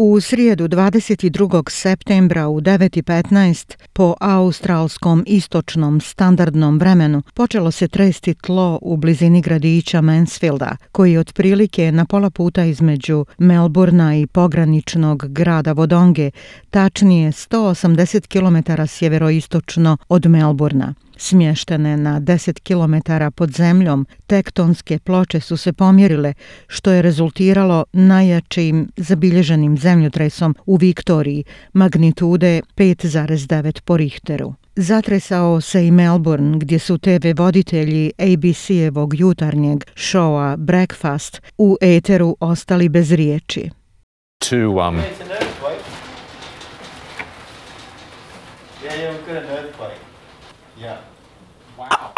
U srijedu 22. septembra u 9.15 po australskom istočnom standardnom vremenu počelo se tresti tlo u blizini gradića Mansfielda, koji je otprilike na pola puta između Melburna i pograničnog grada Vodonge, tačnije 180 km sjeveroistočno od Melburna. Smještene na 10 km pod zemljom, tektonske ploče su se pomjerile, što je rezultiralo najjačim zabilježenim zemljotresom u Viktoriji, magnitude 5,9 po Richteru. Zatresao se i Melbourne, gdje su TV voditelji ABC-evog jutarnjeg showa Breakfast u Eteru ostali bez riječi. Two, um... Yeah, yeah, we've got an earthquake. Yeah. Wow.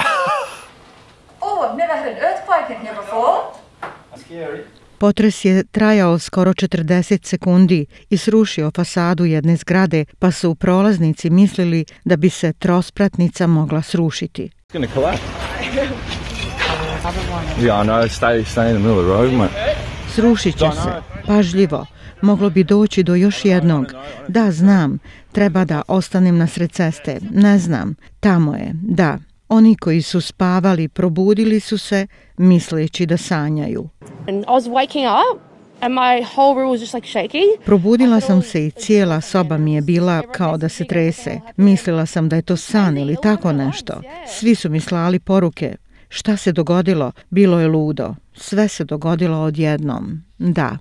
oh, I've never had an earthquake in here before. That's scary. Potres je trajao skoro 40 sekundi i srušio fasadu jedne zgrade, pa su prolaznici mislili da bi se trospratnica mogla srušiti. Srušit će se, pažljivo moglo bi doći do još jednog. Da, znam, treba da ostanem na sred ceste, ne znam, tamo je, da. Oni koji su spavali probudili su se misleći da sanjaju. Probudila sam se i cijela soba mi je bila kao da se trese. Mislila sam da je to san ili tako nešto. Svi su mi slali poruke. Šta se dogodilo? Bilo je ludo. Sve se dogodilo odjednom. Da.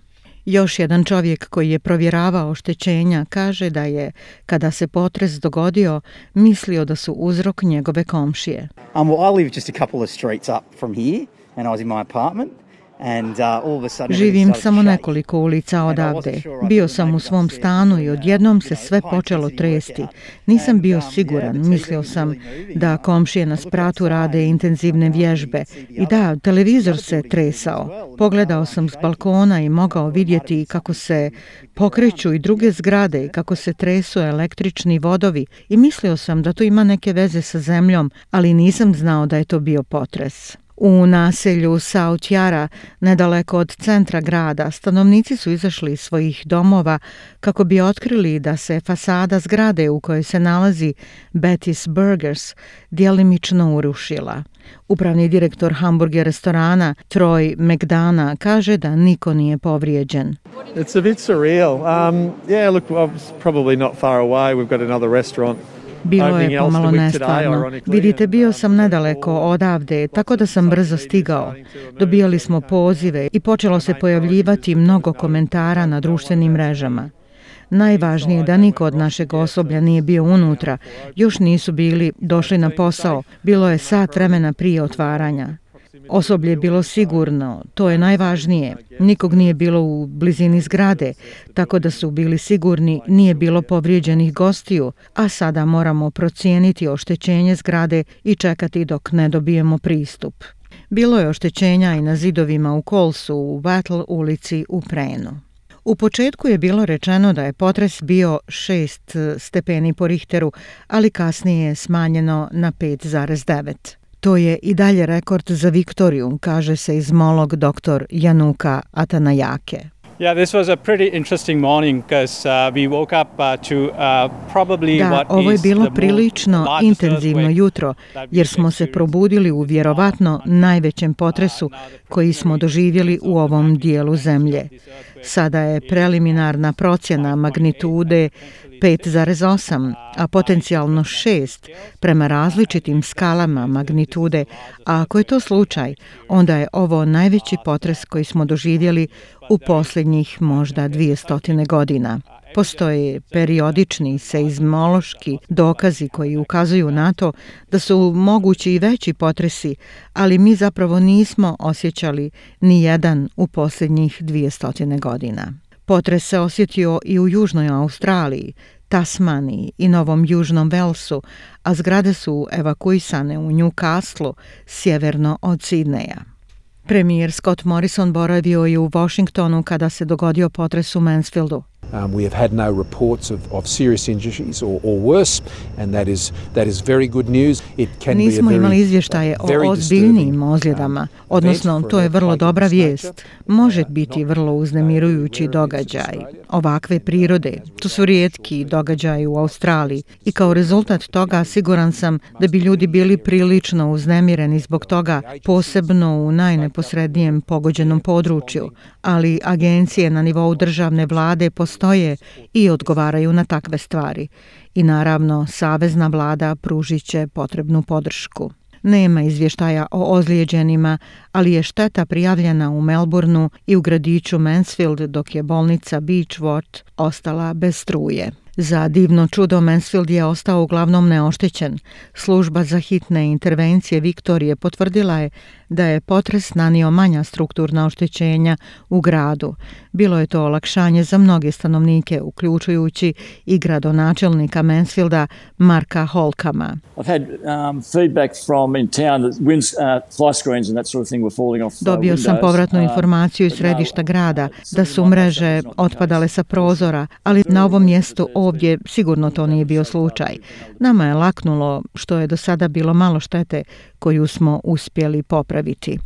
Još jedan čovjek koji je provjeravao oštećenja kaže da je, kada se potres dogodio, mislio da su uzrok njegove komšije. Um, well, I live just a couple of streets up from here and I was in my apartment. Uh, Živim samo nekoliko ulica odavde. Bio sam u svom stanu i uh, odjednom se sve počelo tresti. Nisam bio um, siguran. Mislio sam da komšije na spratu rade intenzivne vježbe. I da, televizor se tresao. Pogledao sam s um, balkona i mogao vidjeti kako se pokreću i druge zgrade i kako se tresu električni vodovi. I mislio sam da to ima neke veze sa zemljom, ali nisam znao da je to bio potres. U naselju South Yara, nedaleko od centra grada, stanovnici su izašli iz svojih domova kako bi otkrili da se fasada zgrade u kojoj se nalazi Betty's Burgers dijelimično urušila. Upravni direktor hamburger restorana Troy McDana kaže da niko nije povrijeđen. It's a bit surreal. Um, yeah, look, I was probably not far away. We've got another restaurant Bilo je pomalo nestvarno. Vidite, bio um, sam nedaleko odavde, tako da sam brzo stigao. Dobijali smo pozive i počelo se pojavljivati mnogo komentara na društvenim mrežama. Najvažnije je da niko od našeg osoblja nije bio unutra. Još nisu bili došli na posao. Bilo je sat vremena prije otvaranja. Osoblje je bilo sigurno, to je najvažnije. Nikog nije bilo u blizini zgrade, tako da su bili sigurni, nije bilo povrijeđenih gostiju, a sada moramo procijeniti oštećenje zgrade i čekati dok ne dobijemo pristup. Bilo je oštećenja i na zidovima u Kolsu u Battle ulici u Prenu. U početku je bilo rečeno da je potres bio 6 stepeni po Richteru, ali kasnije je smanjeno na 5,9. To je i dalje rekord za Viktorijum, kaže se iz molog doktor Januka Atanajake. Yeah, this was a pretty interesting morning because uh, we woke up uh, to uh, probably da, what is ovo je bilo prilično intenzivno jutro jer smo se probudili u vjerovatno najvećem potresu uh, koji smo doživjeli u ovom dijelu zemlje. Sada je preliminarna procjena magnitude 5,8, a potencijalno 6 prema različitim skalama magnitude, a ako je to slučaj, onda je ovo najveći potres koji smo doživjeli u posljednjih možda 200 godina. Postoje periodični seizmološki dokazi koji ukazuju na to da su mogući i veći potresi, ali mi zapravo nismo osjećali ni jedan u posljednjih 200 godina. Potres se osjetio i u Južnoj Australiji, Tasmani i Novom Južnom Velsu, a zgrade su evakuisane u Newcastle, sjeverno od Sidneja. Premijer Scott Morrison boravio je u Washingtonu kada se dogodio potres u Mansfieldu. Um, we have had no reports of, of serious injuries or, or worse, and that is, that is very good news. It can Nismo be imali izvještaje o ozbiljnim um, ozljedama, odnosno to je vrlo dobra vijest. Može biti vrlo uznemirujući događaj ovakve prirode. To su rijetki događaji u Australiji i kao rezultat toga siguran sam da bi ljudi bili prilično uznemireni zbog toga, posebno u najneposrednijem pogođenom području, ali agencije na nivou državne vlade posebno postoje i odgovaraju na takve stvari. I naravno, Savezna vlada pružit će potrebnu podršku. Nema izvještaja o ozlijeđenima, ali je šteta prijavljena u Melbourneu i u gradiću Mansfield dok je bolnica Beachworth ostala bez struje. Za divno čudo Mansfield je ostao uglavnom neoštećen. Služba za hitne intervencije Viktorije potvrdila je da je potres nanio manja strukturna oštećenja u gradu. Bilo je to olakšanje za mnoge stanovnike, uključujući i gradonačelnika Mansfielda Marka Holkama. Um, uh, Dobio sam povratnu uh, informaciju iz središta uh, grada da su mreže otpadale sa prozora, ali na ovom mjestu ovdje sigurno to nije bio slučaj. Nama je laknulo što je do sada bilo malo štete koju smo uspjeli popraviti.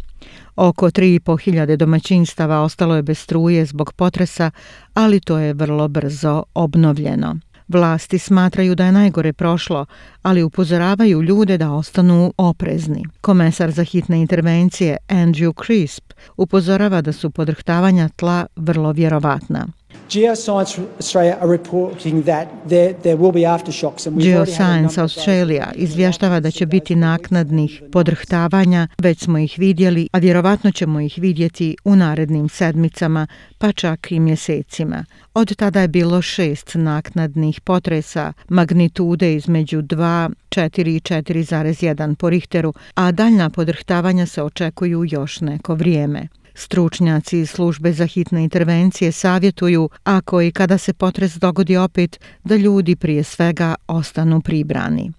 Oko 3.500 domaćinstava ostalo je bez struje zbog potresa, ali to je vrlo brzo obnovljeno. Vlasti smatraju da je najgore prošlo, ali upozoravaju ljude da ostanu oprezni. Komesar za hitne intervencije Andrew Crisp upozorava da su podrhtavanja tla vrlo vjerovatna. Geoscience Australia are reporting that there, there will be aftershocks. And Geoscience Australia izvještava da će biti naknadnih podrhtavanja, već smo ih vidjeli, a vjerovatno ćemo ih vidjeti u narednim sedmicama, pa čak i mjesecima. Od tada je bilo šest naknadnih potresa, magnitude između 2, 4 i 4,1 po Richteru, a daljna podrhtavanja se očekuju još neko vrijeme. Stručnjaci iz službe za hitne intervencije savjetuju ako i kada se potres dogodi opet da ljudi prije svega ostanu pribrani.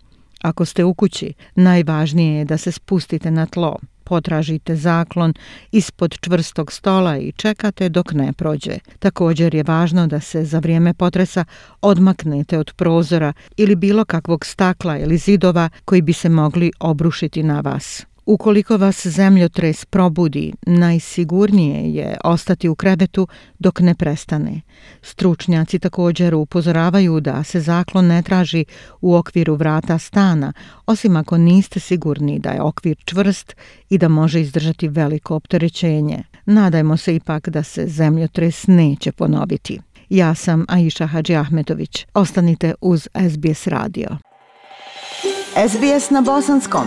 Ako ste u kući, najvažnije je da se spustite na tlo, potražite zaklon ispod čvrstog stola i čekate dok ne prođe. Također je važno da se za vrijeme potresa odmaknete od prozora ili bilo kakvog stakla ili zidova koji bi se mogli obrušiti na vas. Ukoliko vas zemljotres probudi, najsigurnije je ostati u krevetu dok ne prestane. Stručnjaci također upozoravaju da se zaklon ne traži u okviru vrata stana, osim ako niste sigurni da je okvir čvrst i da može izdržati veliko opterećenje. Nadajmo se ipak da se zemljotres neće ponoviti. Ja sam Aisha Hadži Ahmetović. Ostanite uz SBS radio. SBS na bosanskom.